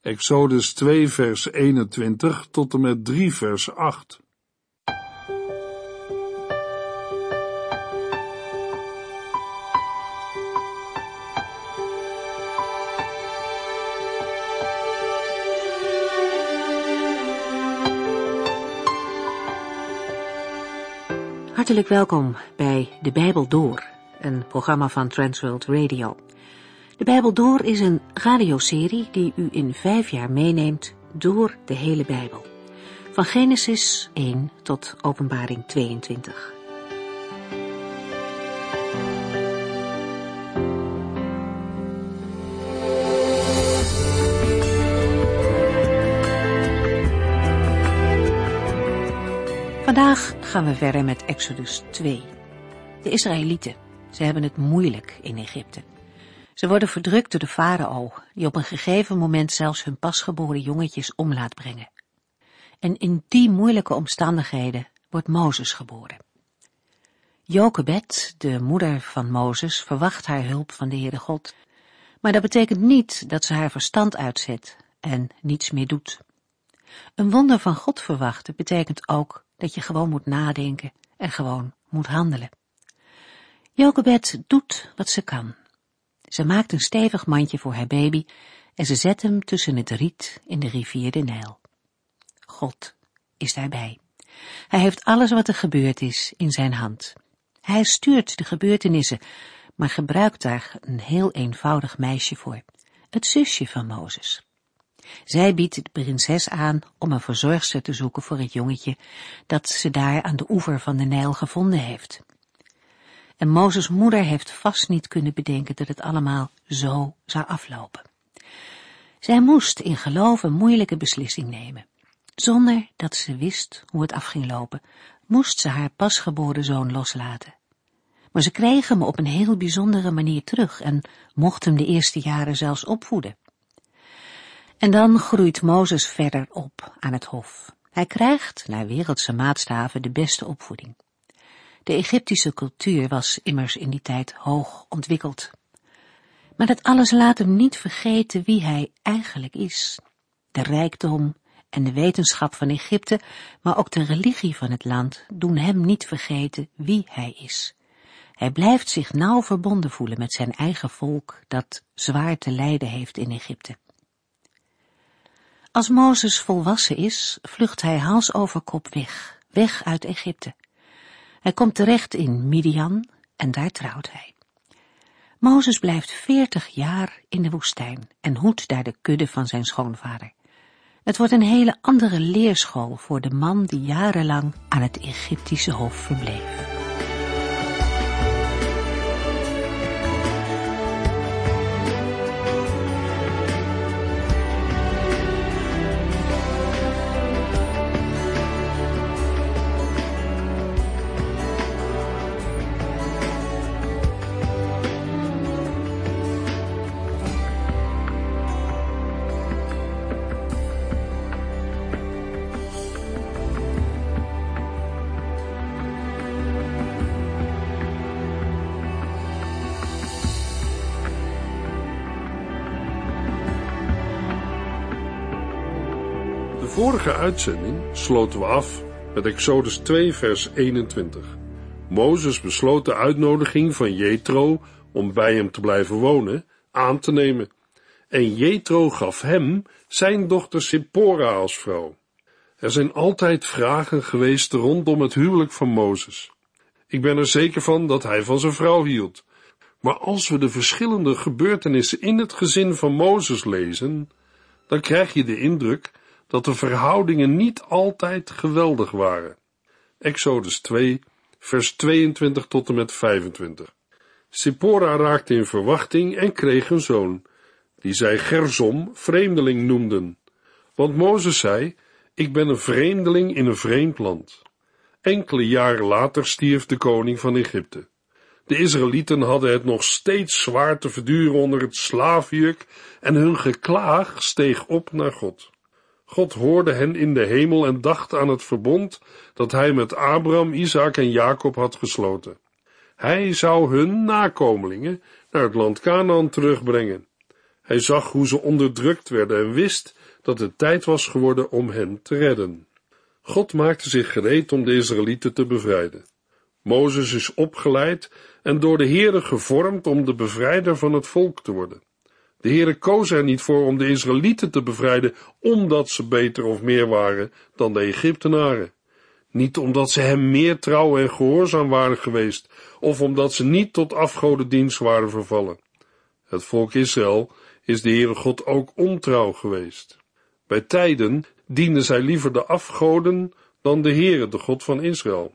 Exodus 2 vers 21 tot en met 3 vers 8. Hartelijk welkom bij De Bijbel Door, een programma van Transworld Radio. De Bijbel Door is een radioserie die u in vijf jaar meeneemt door de hele Bijbel. Van Genesis 1 tot Openbaring 22. Vandaag gaan we verder met Exodus 2. De Israëlieten, ze hebben het moeilijk in Egypte. Ze worden verdrukt door de farao, die op een gegeven moment zelfs hun pasgeboren jongetjes om laat brengen. En in die moeilijke omstandigheden wordt Mozes geboren. Jochebed, de moeder van Mozes, verwacht haar hulp van de Heere God. Maar dat betekent niet dat ze haar verstand uitzet en niets meer doet. Een wonder van God verwachten betekent ook dat je gewoon moet nadenken en gewoon moet handelen. Jochebed doet wat ze kan. Ze maakt een stevig mandje voor haar baby en ze zet hem tussen het riet in de rivier de Nijl. God is daarbij. Hij heeft alles wat er gebeurd is in zijn hand. Hij stuurt de gebeurtenissen, maar gebruikt daar een heel eenvoudig meisje voor, het zusje van Mozes. Zij biedt de prinses aan om een verzorgster te zoeken voor het jongetje dat ze daar aan de oever van de Nijl gevonden heeft. En Mozes moeder heeft vast niet kunnen bedenken dat het allemaal zo zou aflopen. Zij moest in geloof een moeilijke beslissing nemen. Zonder dat ze wist hoe het af ging lopen, moest ze haar pasgeboren zoon loslaten. Maar ze kreeg hem op een heel bijzondere manier terug en mocht hem de eerste jaren zelfs opvoeden. En dan groeit Mozes verder op aan het hof. Hij krijgt, naar wereldse maatstaven, de beste opvoeding. De Egyptische cultuur was immers in die tijd hoog ontwikkeld. Maar dat alles laat hem niet vergeten wie hij eigenlijk is. De rijkdom en de wetenschap van Egypte, maar ook de religie van het land doen hem niet vergeten wie hij is. Hij blijft zich nauw verbonden voelen met zijn eigen volk dat zwaar te lijden heeft in Egypte. Als Mozes volwassen is, vlucht hij hals over kop weg, weg uit Egypte. Hij komt terecht in Midian en daar trouwt hij. Mozes blijft veertig jaar in de woestijn en hoedt daar de kudde van zijn schoonvader. Het wordt een hele andere leerschool voor de man die jarenlang aan het Egyptische hof verbleef. Vorige uitzending sloten we af met Exodus 2 vers 21. Mozes besloot de uitnodiging van Jethro om bij hem te blijven wonen aan te nemen. En Jethro gaf hem zijn dochter Sippora als vrouw. Er zijn altijd vragen geweest rondom het huwelijk van Mozes. Ik ben er zeker van dat hij van zijn vrouw hield. Maar als we de verschillende gebeurtenissen in het gezin van Mozes lezen, dan krijg je de indruk dat de verhoudingen niet altijd geweldig waren. Exodus 2, vers 22 tot en met 25. Sippora raakte in verwachting en kreeg een zoon, die zij Gerzom vreemdeling noemden. Want Mozes zei, ik ben een vreemdeling in een vreemd land. Enkele jaren later stierf de koning van Egypte. De Israëlieten hadden het nog steeds zwaar te verduren onder het slaafjuk en hun geklaag steeg op naar God. God hoorde hen in de hemel en dacht aan het verbond dat hij met Abraham, Isaac en Jacob had gesloten. Hij zou hun nakomelingen naar het land Canaan terugbrengen. Hij zag hoe ze onderdrukt werden en wist dat het tijd was geworden om hen te redden. God maakte zich gereed om de Israëlieten te bevrijden. Mozes is opgeleid en door de Heere gevormd om de bevrijder van het volk te worden. De Heere koos er niet voor om de Israëlieten te bevrijden, omdat ze beter of meer waren dan de Egyptenaren. Niet omdat ze hem meer trouw en gehoorzaam waren geweest, of omdat ze niet tot afgodendienst waren vervallen. Het volk Israël is de Heere God ook ontrouw geweest. Bij tijden dienden zij liever de afgoden dan de Heere, de God van Israël.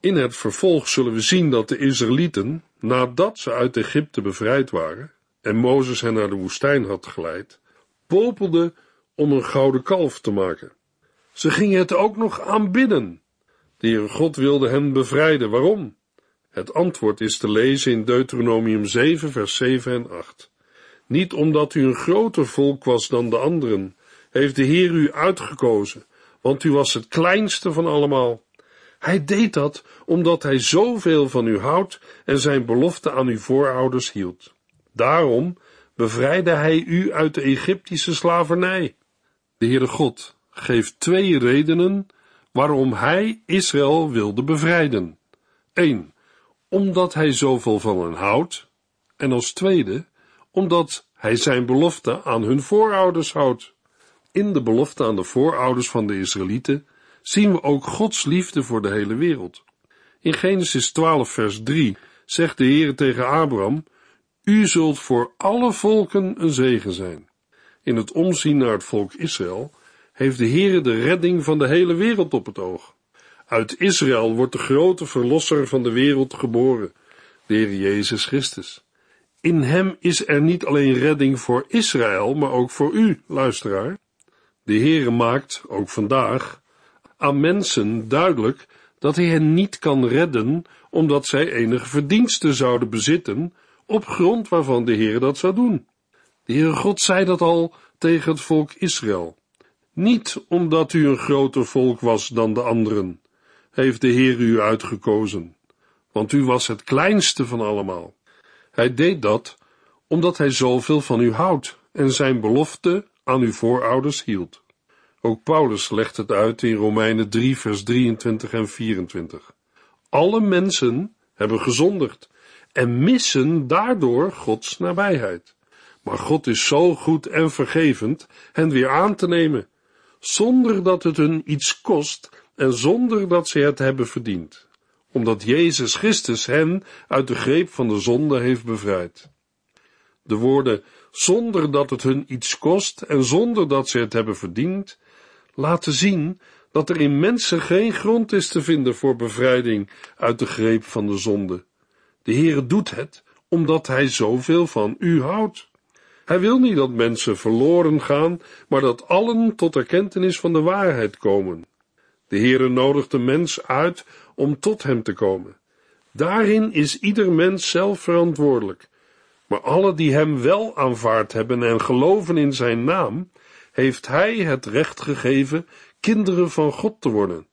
In het vervolg zullen we zien dat de Israëlieten, nadat ze uit Egypte bevrijd waren en Mozes hen naar de woestijn had geleid, popelden om een gouden kalf te maken. Ze gingen het ook nog aanbidden. De Heere God wilde hen bevrijden. Waarom? Het antwoord is te lezen in Deuteronomium 7, vers 7 en 8. Niet omdat u een groter volk was dan de anderen, heeft de Heer u uitgekozen, want u was het kleinste van allemaal. Hij deed dat omdat hij zoveel van u houdt en zijn belofte aan uw voorouders hield. Daarom bevrijdde hij u uit de Egyptische slavernij. De Heere God geeft twee redenen waarom hij Israël wilde bevrijden. 1. Omdat hij zoveel van hen houdt. En als tweede, omdat hij zijn belofte aan hun voorouders houdt. In de belofte aan de voorouders van de Israëlieten zien we ook Gods liefde voor de hele wereld. In Genesis 12, vers 3 zegt de Heer tegen Abraham: U zult voor alle volken een zegen zijn. In het omzien naar het volk Israël heeft de Heer de redding van de hele wereld op het oog. Uit Israël wordt de grote verlosser van de wereld geboren, de Heer Jezus Christus. In hem is er niet alleen redding voor Israël, maar ook voor u, luisteraar. De Heere maakt, ook vandaag, aan mensen duidelijk dat hij hen niet kan redden, omdat zij enige verdiensten zouden bezitten, op grond waarvan de Heer dat zou doen. De Heere God zei dat al tegen het volk Israël. Niet omdat u een groter volk was dan de anderen, heeft de Heer u uitgekozen, want u was het kleinste van allemaal. Hij deed dat omdat hij zoveel van u houdt en zijn belofte aan uw voorouders hield. Ook Paulus legt het uit in Romeinen 3, vers 23 en 24. Alle mensen hebben gezondigd en missen daardoor Gods nabijheid. Maar God is zo goed en vergevend hen weer aan te nemen, zonder dat het hun iets kost en zonder dat ze het hebben verdiend, omdat Jezus Christus hen uit de greep van de zonde heeft bevrijd. De woorden zonder dat het hun iets kost en zonder dat ze het hebben verdiend, laten zien dat er in mensen geen grond is te vinden voor bevrijding uit de greep van de zonde. De Heere doet het, omdat Hij zoveel van u houdt. Hij wil niet dat mensen verloren gaan, maar dat allen tot erkentenis van de waarheid komen. De Heere nodigt de mens uit om tot Hem te komen. Daarin is ieder mens zelf verantwoordelijk. Maar alle die Hem wel aanvaard hebben en geloven in Zijn naam, heeft Hij het recht gegeven kinderen van God te worden.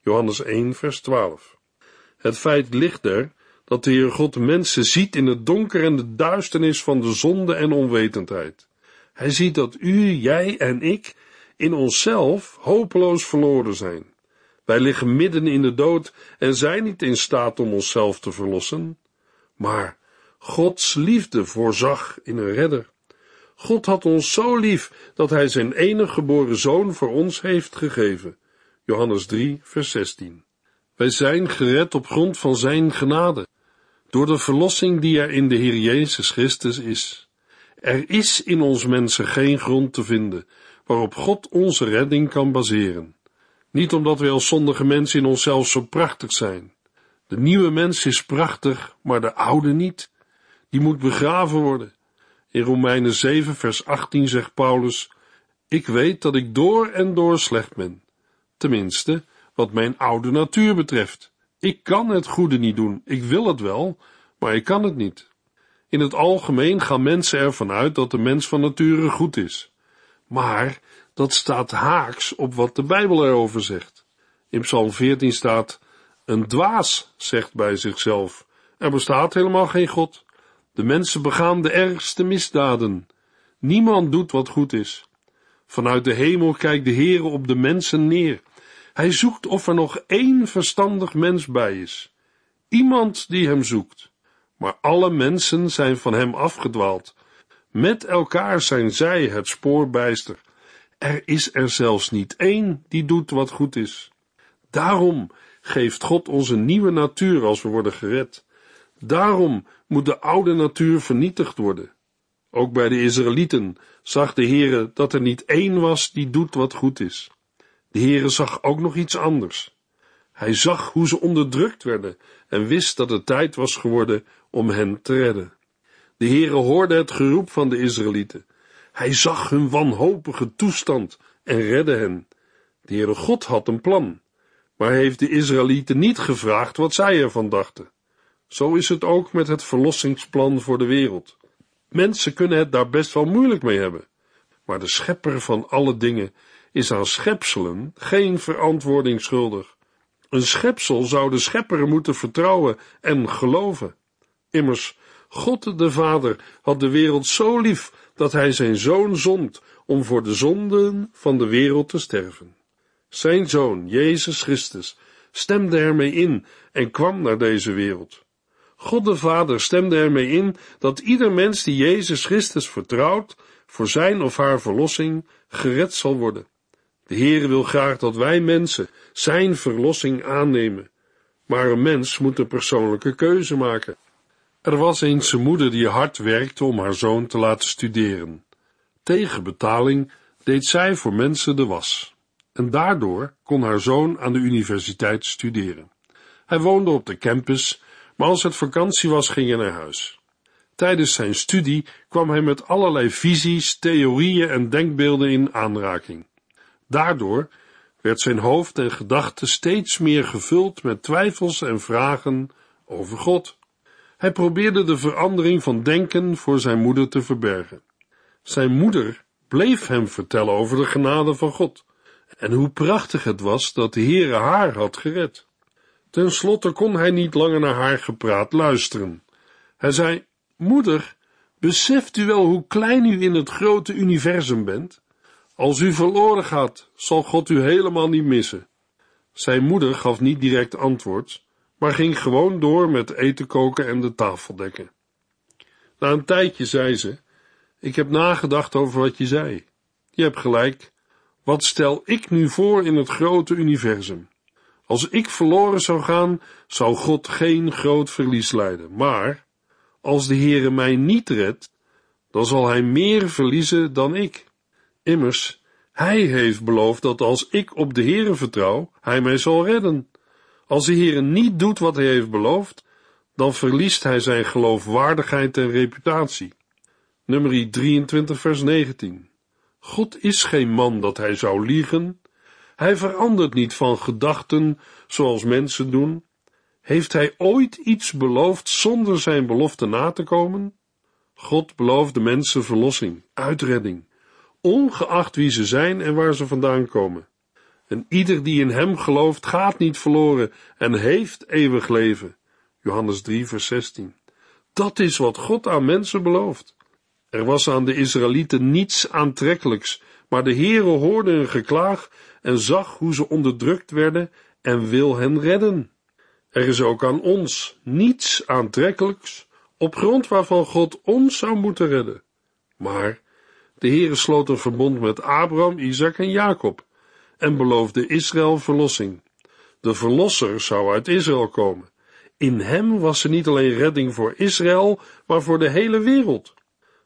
Johannes 1, vers 12. Het feit ligt er dat de Heer God mensen ziet in het donker en de duisternis van de zonde en onwetendheid. Hij ziet dat u, jij en ik in onszelf hopeloos verloren zijn. Wij liggen midden in de dood en zijn niet in staat om onszelf te verlossen. Maar Gods liefde voorzag in een redder. God had ons zo lief dat hij zijn enige geboren zoon voor ons heeft gegeven. Johannes 3, vers 16. Wij zijn gered op grond van zijn genade, door de verlossing die er in de Heer Jezus Christus is. Er is in ons mensen geen grond te vinden waarop God onze redding kan baseren. Niet omdat wij als zondige mensen in onszelf zo prachtig zijn. De nieuwe mens is prachtig, maar de oude niet. Die moet begraven worden. In Romeinen 7, vers 18 zegt Paulus: Ik weet dat ik door en door slecht ben. Tenminste, wat mijn oude natuur betreft. Ik kan het goede niet doen. Ik wil het wel, maar ik kan het niet. In het algemeen gaan mensen ervan uit dat de mens van nature goed is. Maar dat staat haaks op wat de Bijbel erover zegt. In Psalm 14 staat: Een dwaas zegt bij zichzelf: Er bestaat helemaal geen God. De mensen begaan de ergste misdaden. Niemand doet wat goed is. Vanuit de hemel kijkt de Heere op de mensen neer. Hij zoekt of er nog één verstandig mens bij is. Iemand die hem zoekt. Maar alle mensen zijn van hem afgedwaald. Met elkaar zijn zij het spoorbijster. Er is er zelfs niet één die doet wat goed is. Daarom geeft God ons een nieuwe natuur als we worden gered. Daarom moet de oude natuur vernietigd worden. Ook bij de Israëlieten zag de Heere dat er niet één was die doet wat goed is. De Heere zag ook nog iets anders. Hij zag hoe ze onderdrukt werden en wist dat het tijd was geworden om hen te redden. De Heere hoorde het geroep van de Israëlieten. Hij zag hun wanhopige toestand en redde hen. De Heere God had een plan, maar heeft de Israëlieten niet gevraagd wat zij ervan dachten. Zo is het ook met het verlossingsplan voor de wereld. Mensen kunnen het daar best wel moeilijk mee hebben, maar de schepper van alle dingen is aan schepselen geen verantwoording schuldig. Een schepsel zou de schepper moeten vertrouwen en geloven. Immers, God de Vader had de wereld zo lief dat hij zijn zoon zond om voor de zonden van de wereld te sterven. Zijn zoon, Jezus Christus, stemde ermee in en kwam naar deze wereld. God de Vader stemde ermee in dat ieder mens die Jezus Christus vertrouwt voor zijn of haar verlossing gered zal worden. De Heere wil graag dat wij mensen zijn verlossing aannemen, maar een mens moet een persoonlijke keuze maken. Er was eens een moeder die hard werkte om haar zoon te laten studeren. Tegen betaling deed zij voor mensen de was. En daardoor kon haar zoon aan de universiteit studeren. Hij woonde op de campus, maar als het vakantie was, ging hij naar huis. Tijdens zijn studie kwam hij met allerlei visies, theorieën en denkbeelden in aanraking. Daardoor werd zijn hoofd en gedachten steeds meer gevuld met twijfels en vragen over God. Hij probeerde de verandering van denken voor zijn moeder te verbergen. Zijn moeder bleef hem vertellen over de genade van God en hoe prachtig het was dat de Heere haar had gered. Ten slotte kon hij niet langer naar haar gepraat luisteren. Hij zei, moeder, beseft u wel hoe klein u in het grote universum bent? Als u verloren gaat, zal God u helemaal niet missen. Zijn moeder gaf niet direct antwoord, maar ging gewoon door met eten koken en de tafel dekken. Na een tijdje zei ze, ik heb nagedacht over wat je zei. Je hebt gelijk. Wat stel ik nu voor in het grote universum? Als ik verloren zou gaan, zou God geen groot verlies lijden. Maar, als de Heere mij niet redt, dan zal hij meer verliezen dan ik. Immers, hij heeft beloofd dat als ik op de Heere vertrouw, hij mij zal redden. Als de Heere niet doet wat hij heeft beloofd, dan verliest hij zijn geloofwaardigheid en reputatie. Nummer 23 vers 19. God is geen man dat hij zou liegen. Hij verandert niet van gedachten zoals mensen doen. Heeft hij ooit iets beloofd zonder zijn belofte na te komen? God belooft de mensen verlossing, uitredding, ongeacht wie ze zijn en waar ze vandaan komen. En ieder die in hem gelooft gaat niet verloren en heeft eeuwig leven. Johannes 3 vers 16. Dat is wat God aan mensen belooft. Er was aan de Israëlieten niets aantrekkelijks, maar de Heere hoorde hun geklaag en zag hoe ze onderdrukt werden en wil hen redden. Er is ook aan ons niets aantrekkelijks, op grond waarvan God ons zou moeten redden. Maar de Heere sloot een verbond met Abraham, Isaac en Jacob en beloofde Israël verlossing. De verlosser zou uit Israël komen. In hem was er niet alleen redding voor Israël, maar voor de hele wereld.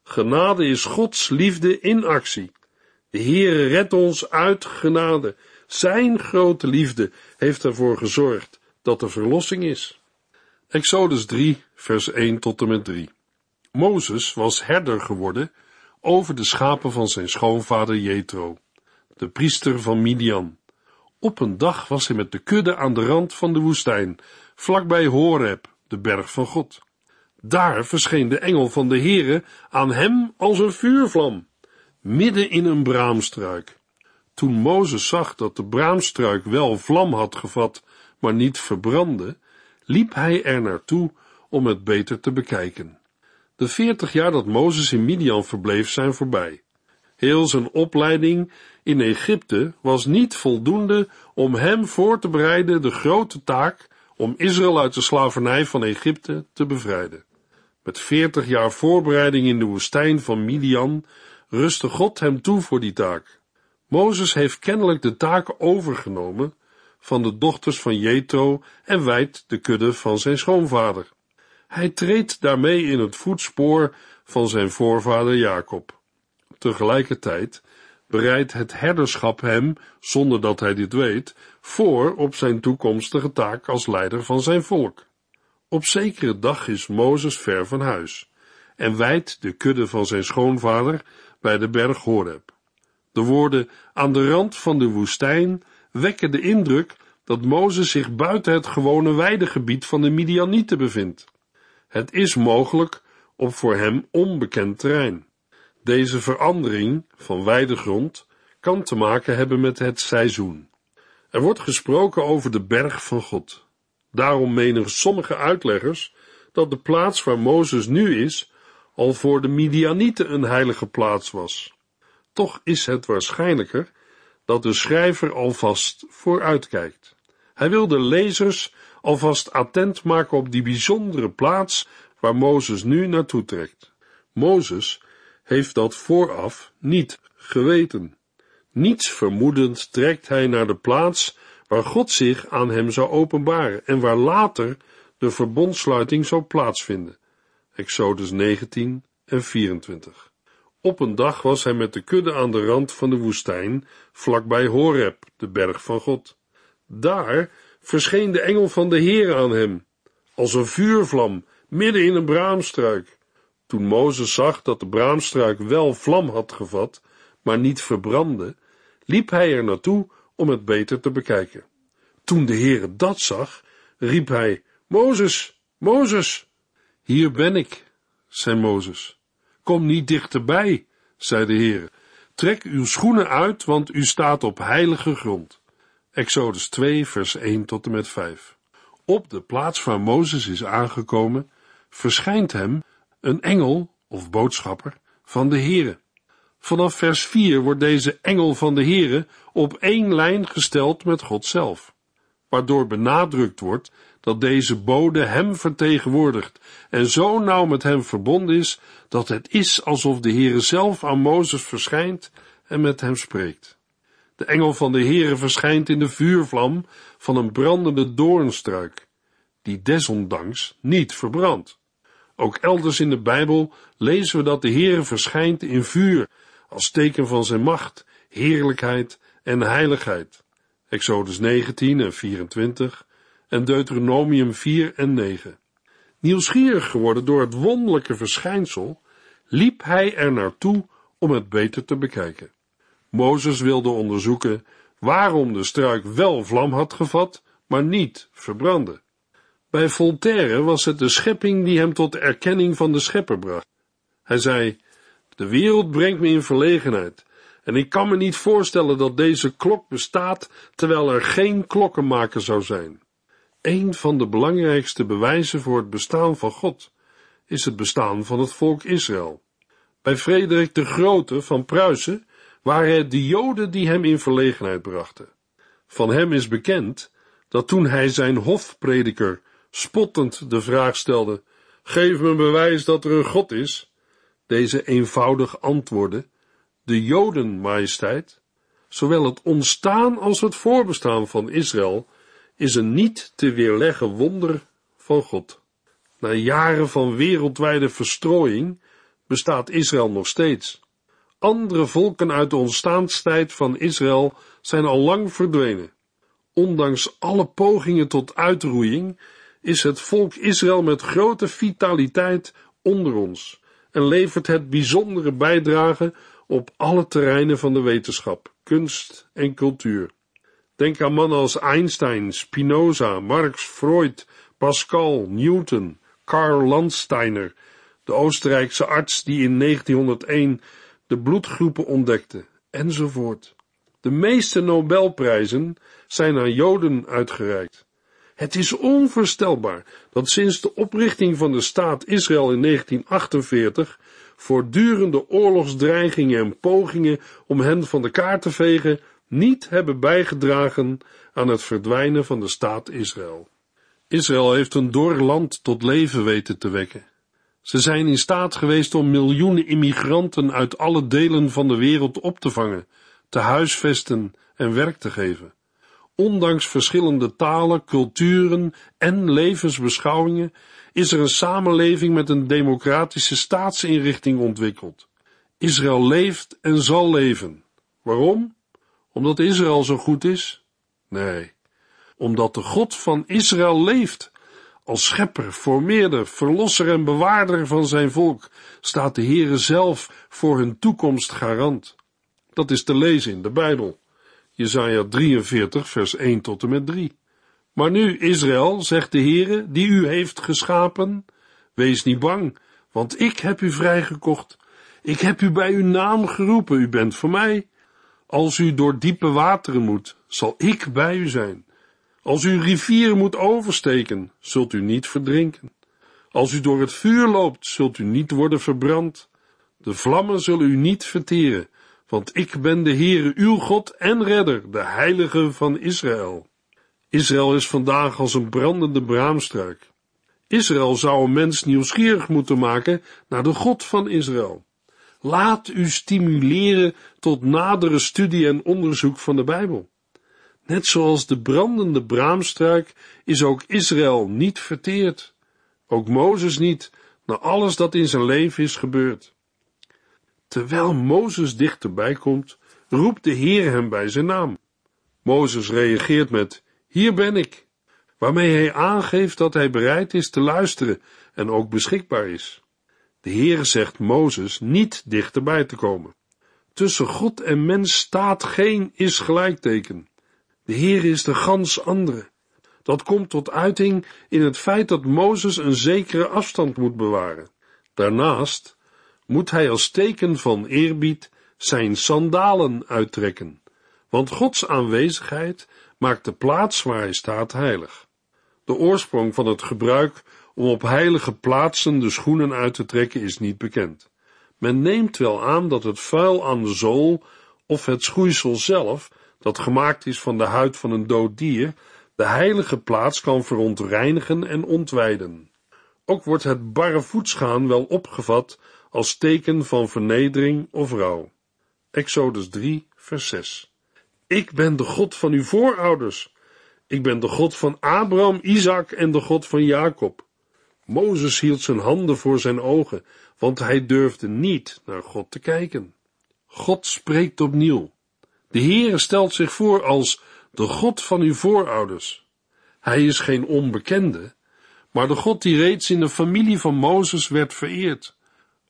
Genade is Gods liefde in actie. De Heere redt ons uit genade. Zijn grote liefde heeft ervoor gezorgd dat er verlossing is. Exodus 3, vers 1 tot en met 3. Mozes was herder geworden over de schapen van zijn schoonvader Jethro, de priester van Midian. Op een dag was hij met de kudde aan de rand van de woestijn, vlakbij Horeb, de berg van God. Daar verscheen de engel van de Heere aan hem als een vuurvlam, midden in een braamstruik. Toen Mozes zag dat de braamstruik wel vlam had gevat, maar niet verbrandde, liep hij er naartoe om het beter te bekijken. De veertig jaar dat Mozes in Midian verbleef zijn voorbij. Heel zijn opleiding in Egypte was niet voldoende om hem voor te bereiden de grote taak om Israël uit de slavernij van Egypte te bevrijden. Met veertig jaar voorbereiding in de woestijn van Midian rustte God hem toe voor die taak. Mozes heeft kennelijk de taak overgenomen van de dochters van Jethro en wijdt de kudde van zijn schoonvader. Hij treedt daarmee in het voetspoor van zijn voorvader Jacob. Tegelijkertijd bereidt het herderschap hem, zonder dat hij dit weet, voor op zijn toekomstige taak als leider van zijn volk. Op zekere dag is Mozes ver van huis en wijdt de kudde van zijn schoonvader bij de berg Horeb. De woorden aan de rand van de woestijn wekken de indruk dat Mozes zich buiten het gewone weidegebied van de Midianieten bevindt. Het is mogelijk op voor hem onbekend terrein. Deze verandering van weidegrond kan te maken hebben met het seizoen. Er wordt gesproken over de berg van God. Daarom menen sommige uitleggers dat de plaats waar Mozes nu is al voor de Midianieten een heilige plaats was. Toch is het waarschijnlijker dat de schrijver alvast vooruitkijkt. Hij wil de lezers alvast attent maken op die bijzondere plaats waar Mozes nu naartoe trekt. Mozes heeft dat vooraf niet geweten. Niets vermoedend trekt hij naar de plaats waar God zich aan hem zou openbaren en waar later de verbondsluiting zou plaatsvinden. Exodus 19 en 24. Op een dag was hij met de kudde aan de rand van de woestijn, vlakbij Horeb, de berg van God. Daar verscheen de engel van de Heer aan hem, als een vuurvlam, midden in een braamstruik. Toen Mozes zag dat de braamstruik wel vlam had gevat, maar niet verbrandde, liep hij er naartoe om het beter te bekijken. Toen de Heere dat zag, riep hij, Mozes, Mozes! Hier ben ik, zei Mozes. Kom niet dichterbij, zei de Heere. Trek uw schoenen uit, want u staat op heilige grond. Exodus 2, vers 1 tot en met 5. Op de plaats waar Mozes is aangekomen, verschijnt hem een engel of boodschapper van de Heere. Vanaf vers 4 wordt deze engel van de Heere op één lijn gesteld met God zelf, waardoor benadrukt wordt dat deze bode hem vertegenwoordigt en zo nauw met hem verbonden is, dat het is alsof de Heere zelf aan Mozes verschijnt en met hem spreekt. De engel van de Heere verschijnt in de vuurvlam van een brandende doornstruik, die desondanks niet verbrandt. Ook elders in de Bijbel lezen we dat de Heere verschijnt in vuur, als teken van zijn macht, heerlijkheid en heiligheid. Exodus 19 en 24 en Deuteronomium 4 en 9. Nieuwsgierig geworden door het wonderlijke verschijnsel, liep hij er naartoe om het beter te bekijken. Mozes wilde onderzoeken waarom de struik wel vlam had gevat, maar niet verbrandde. Bij Voltaire was het de schepping die hem tot erkenning van de schepper bracht. Hij zei, de wereld brengt me in verlegenheid, en ik kan me niet voorstellen dat deze klok bestaat terwijl er geen klokkenmaker zou zijn. Een van de belangrijkste bewijzen voor het bestaan van God is het bestaan van het volk Israël. Bij Frederik de Grote van Pruisen waren het de Joden die hem in verlegenheid brachten. Van hem is bekend dat toen hij zijn hofprediker spottend de vraag stelde: Geef me bewijs dat er een God is, deze eenvoudig antwoordde: De Joden, majesteit. Zowel het ontstaan als het voorbestaan van Israël is een niet te weerleggen wonder van God. Na jaren van wereldwijde verstrooiing bestaat Israël nog steeds. Andere volken uit de ontstaanstijd van Israël zijn al lang verdwenen. Ondanks alle pogingen tot uitroeiing is het volk Israël met grote vitaliteit onder ons en levert het bijzondere bijdrage op alle terreinen van de wetenschap, kunst en cultuur. Denk aan mannen als Einstein, Spinoza, Marx, Freud, Pascal, Newton, Karl Landsteiner, de Oostenrijkse arts die in 1901 de bloedgroepen ontdekte, enzovoort. De meeste Nobelprijzen zijn aan Joden uitgereikt. Het is onvoorstelbaar dat sinds de oprichting van de staat Israël in 1948 voortdurende oorlogsdreigingen en pogingen om hen van de kaart te vegen niet hebben bijgedragen aan het verdwijnen van de staat Israël. Israël heeft een dor land tot leven weten te wekken. Ze zijn in staat geweest om miljoenen immigranten uit alle delen van de wereld op te vangen, te huisvesten en werk te geven. Ondanks verschillende talen, culturen en levensbeschouwingen is er een samenleving met een democratische staatsinrichting ontwikkeld. Israël leeft en zal leven. Waarom? Omdat Israël zo goed is? Nee, omdat de God van Israël leeft. Als schepper, formeerder, verlosser en bewaarder van zijn volk staat de Heere zelf voor hun toekomst garant. Dat is te lezen in de Bijbel. Jesaja 43 vers 1 tot en met 3. Maar nu, Israël, zegt de Heere, die u heeft geschapen, wees niet bang, want ik heb u vrijgekocht. Ik heb u bij uw naam geroepen, u bent voor mij. Als u door diepe wateren moet, zal ik bij u zijn. Als u rivieren moet oversteken, zult u niet verdrinken. Als u door het vuur loopt, zult u niet worden verbrand. De vlammen zullen u niet verteren, want ik ben de Heere uw God en redder, de heilige van Israël. Israël is vandaag als een brandende braamstruik. Israël zou een mens nieuwsgierig moeten maken naar de God van Israël. Laat u stimuleren tot nadere studie en onderzoek van de Bijbel. Net zoals de brandende braamstruik is ook Israël niet verteerd. Ook Mozes niet, na alles dat in zijn leven is gebeurd. Terwijl Mozes dichterbij komt, roept de Heer hem bij zijn naam. Mozes reageert met, hier ben ik, waarmee hij aangeeft dat hij bereid is te luisteren en ook beschikbaar is. De Heer zegt Mozes niet dichterbij te komen. Tussen God en mens staat geen is gelijkteken. De Heer is de gans andere. Dat komt tot uiting in het feit dat Mozes een zekere afstand moet bewaren. Daarnaast moet hij als teken van eerbied zijn sandalen uittrekken, want Gods aanwezigheid maakt de plaats waar hij staat heilig. De oorsprong van het gebruik om op heilige plaatsen de schoenen uit te trekken is niet bekend. Men neemt wel aan dat het vuil aan de zool of het schoeisel zelf, dat gemaakt is van de huid van een dood dier, de heilige plaats kan verontreinigen en ontwijden. Ook wordt het barrevoetsgaan wel opgevat als teken van vernedering of rouw. Exodus 3, vers 6. Ik ben de God van uw voorouders. Ik ben de God van Abraham, Isaac en de God van Jacob. Mozes hield zijn handen voor zijn ogen, want hij durfde niet naar God te kijken. God spreekt opnieuw. De Heere stelt zich voor als de God van uw voorouders. Hij is geen onbekende, maar de God die reeds in de familie van Mozes werd vereerd.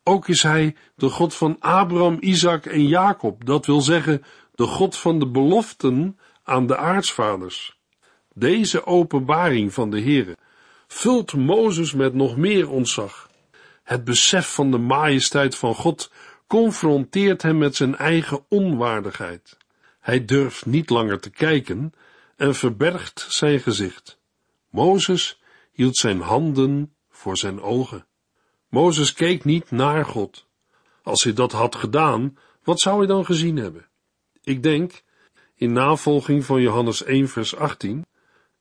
Ook is hij de God van Abraham, Isaac en Jacob, dat wil zeggen de God van de beloften aan de aartsvaders. Deze openbaring van de Heere vult Mozes met nog meer ontzag. Het besef van de majesteit van God confronteert hem met zijn eigen onwaardigheid. Hij durft niet langer te kijken en verbergt zijn gezicht. Mozes hield zijn handen voor zijn ogen. Mozes keek niet naar God. Als hij dat had gedaan, wat zou hij dan gezien hebben? Ik denk, in navolging van Johannes 1 vers 18,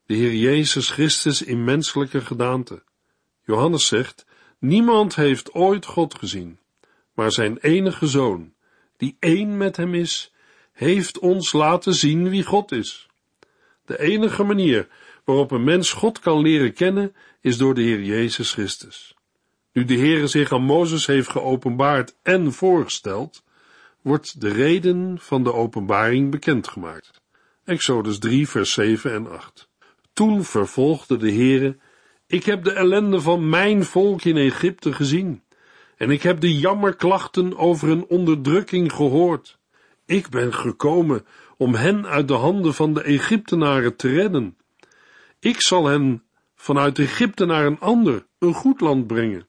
de Heer Jezus Christus in menselijke gedaante. Johannes zegt, niemand heeft ooit God gezien, maar zijn enige zoon, die één met hem is, heeft ons laten zien wie God is. De enige manier waarop een mens God kan leren kennen, is door de Heer Jezus Christus. Nu de Heere zich aan Mozes heeft geopenbaard en voorgesteld, wordt de reden van de openbaring bekendgemaakt. Exodus 3 vers 7 en 8. Toen vervolgde de Heere, ik heb de ellende van mijn volk in Egypte gezien, en ik heb de jammerklachten over hun onderdrukking gehoord. Ik ben gekomen om hen uit de handen van de Egyptenaren te redden. Ik zal hen vanuit Egypte naar een ander, een goed land brengen.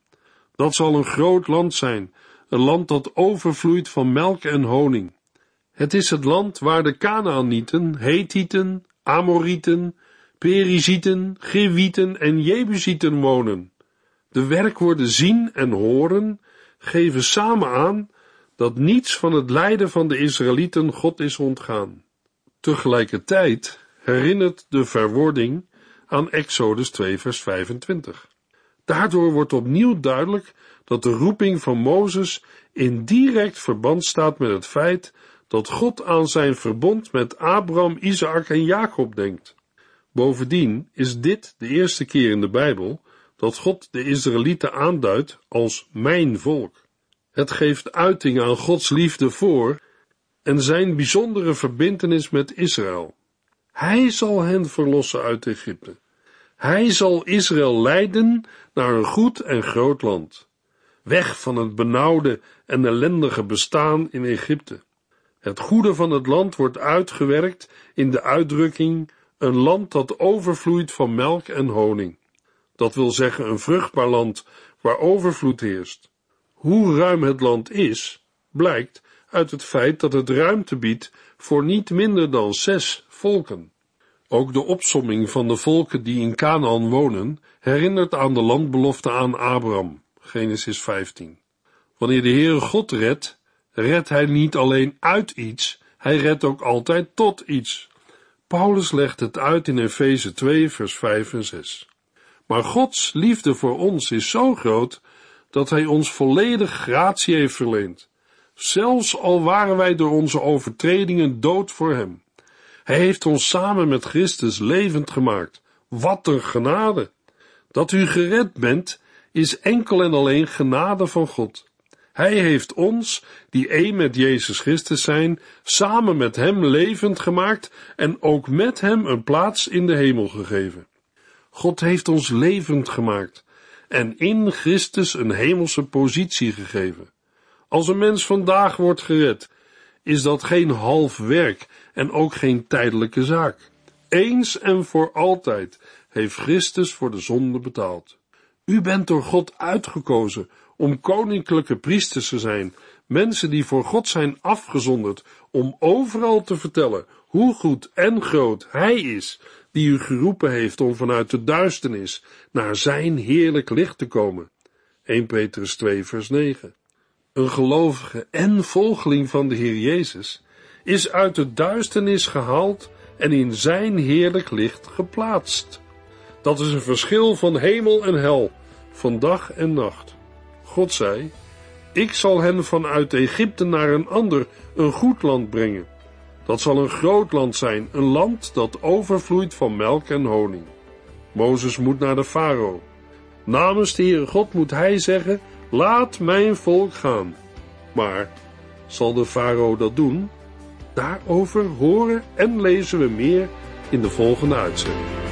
Dat zal een groot land zijn, een land dat overvloeit van melk en honing. Het is het land waar de Canaanieten, Hethieten, Amorieten, Perizieten, Gewieten en Jebusieten wonen. De werkwoorden zien en horen geven samen aan dat niets van het lijden van de Israëlieten God is ontgaan. Tegelijkertijd herinnert de verwording aan Exodus 2 vers 25. Daardoor wordt opnieuw duidelijk dat de roeping van Mozes in direct verband staat met het feit dat God aan zijn verbond met Abraham, Isaac en Jacob denkt. Bovendien is dit de eerste keer in de Bijbel dat God de Israëlieten aanduidt als mijn volk. Het geeft uiting aan Gods liefde voor en zijn bijzondere verbintenis met Israël. Hij zal hen verlossen uit Egypte. Hij zal Israël leiden naar een goed en groot land, weg van het benauwde en ellendige bestaan in Egypte. Het goede van het land wordt uitgewerkt in de uitdrukking een land dat overvloeit van melk en honing. Dat wil zeggen een vruchtbaar land waar overvloed heerst. Hoe ruim het land is, blijkt uit het feit dat het ruimte biedt voor niet minder dan zes volken. Ook de opsomming van de volken die in Canaan wonen herinnert aan de landbelofte aan Abraham, Genesis 15. Wanneer de Heere God redt, redt hij niet alleen uit iets, hij redt ook altijd tot iets. Paulus legt het uit in Efeze 2, vers 5 en 6. Maar Gods liefde voor ons is zo groot dat hij ons volledig gratie heeft verleend, zelfs al waren wij door onze overtredingen dood voor hem. Hij heeft ons samen met Christus levend gemaakt. Wat een genade! Dat u gered bent, is enkel en alleen genade van God. Hij heeft ons, die één met Jezus Christus zijn, samen met Hem levend gemaakt en ook met Hem een plaats in de hemel gegeven. God heeft ons levend gemaakt en in Christus een hemelse positie gegeven. Als een mens vandaag wordt gered, is dat geen half werk en ook geen tijdelijke zaak. Eens en voor altijd heeft Christus voor de zonde betaald. U bent door God uitgekozen om koninklijke priesters te zijn, mensen die voor God zijn afgezonderd, om overal te vertellen hoe goed en groot Hij is, die u geroepen heeft om vanuit de duisternis naar Zijn heerlijk licht te komen. 1 Petrus 2 vers 9 Een gelovige en volgeling van de Heer Jezus is uit de duisternis gehaald en in Zijn heerlijk licht geplaatst. Dat is een verschil van hemel en hel, van dag en nacht. God zei, ik zal hen vanuit Egypte naar een ander, een goed land brengen. Dat zal een groot land zijn, een land dat overvloeit van melk en honing. Mozes moet naar de farao. Namens de Heere God moet hij zeggen, laat mijn volk gaan. Maar zal de farao dat doen? Daarover horen en lezen we meer in de volgende uitzending.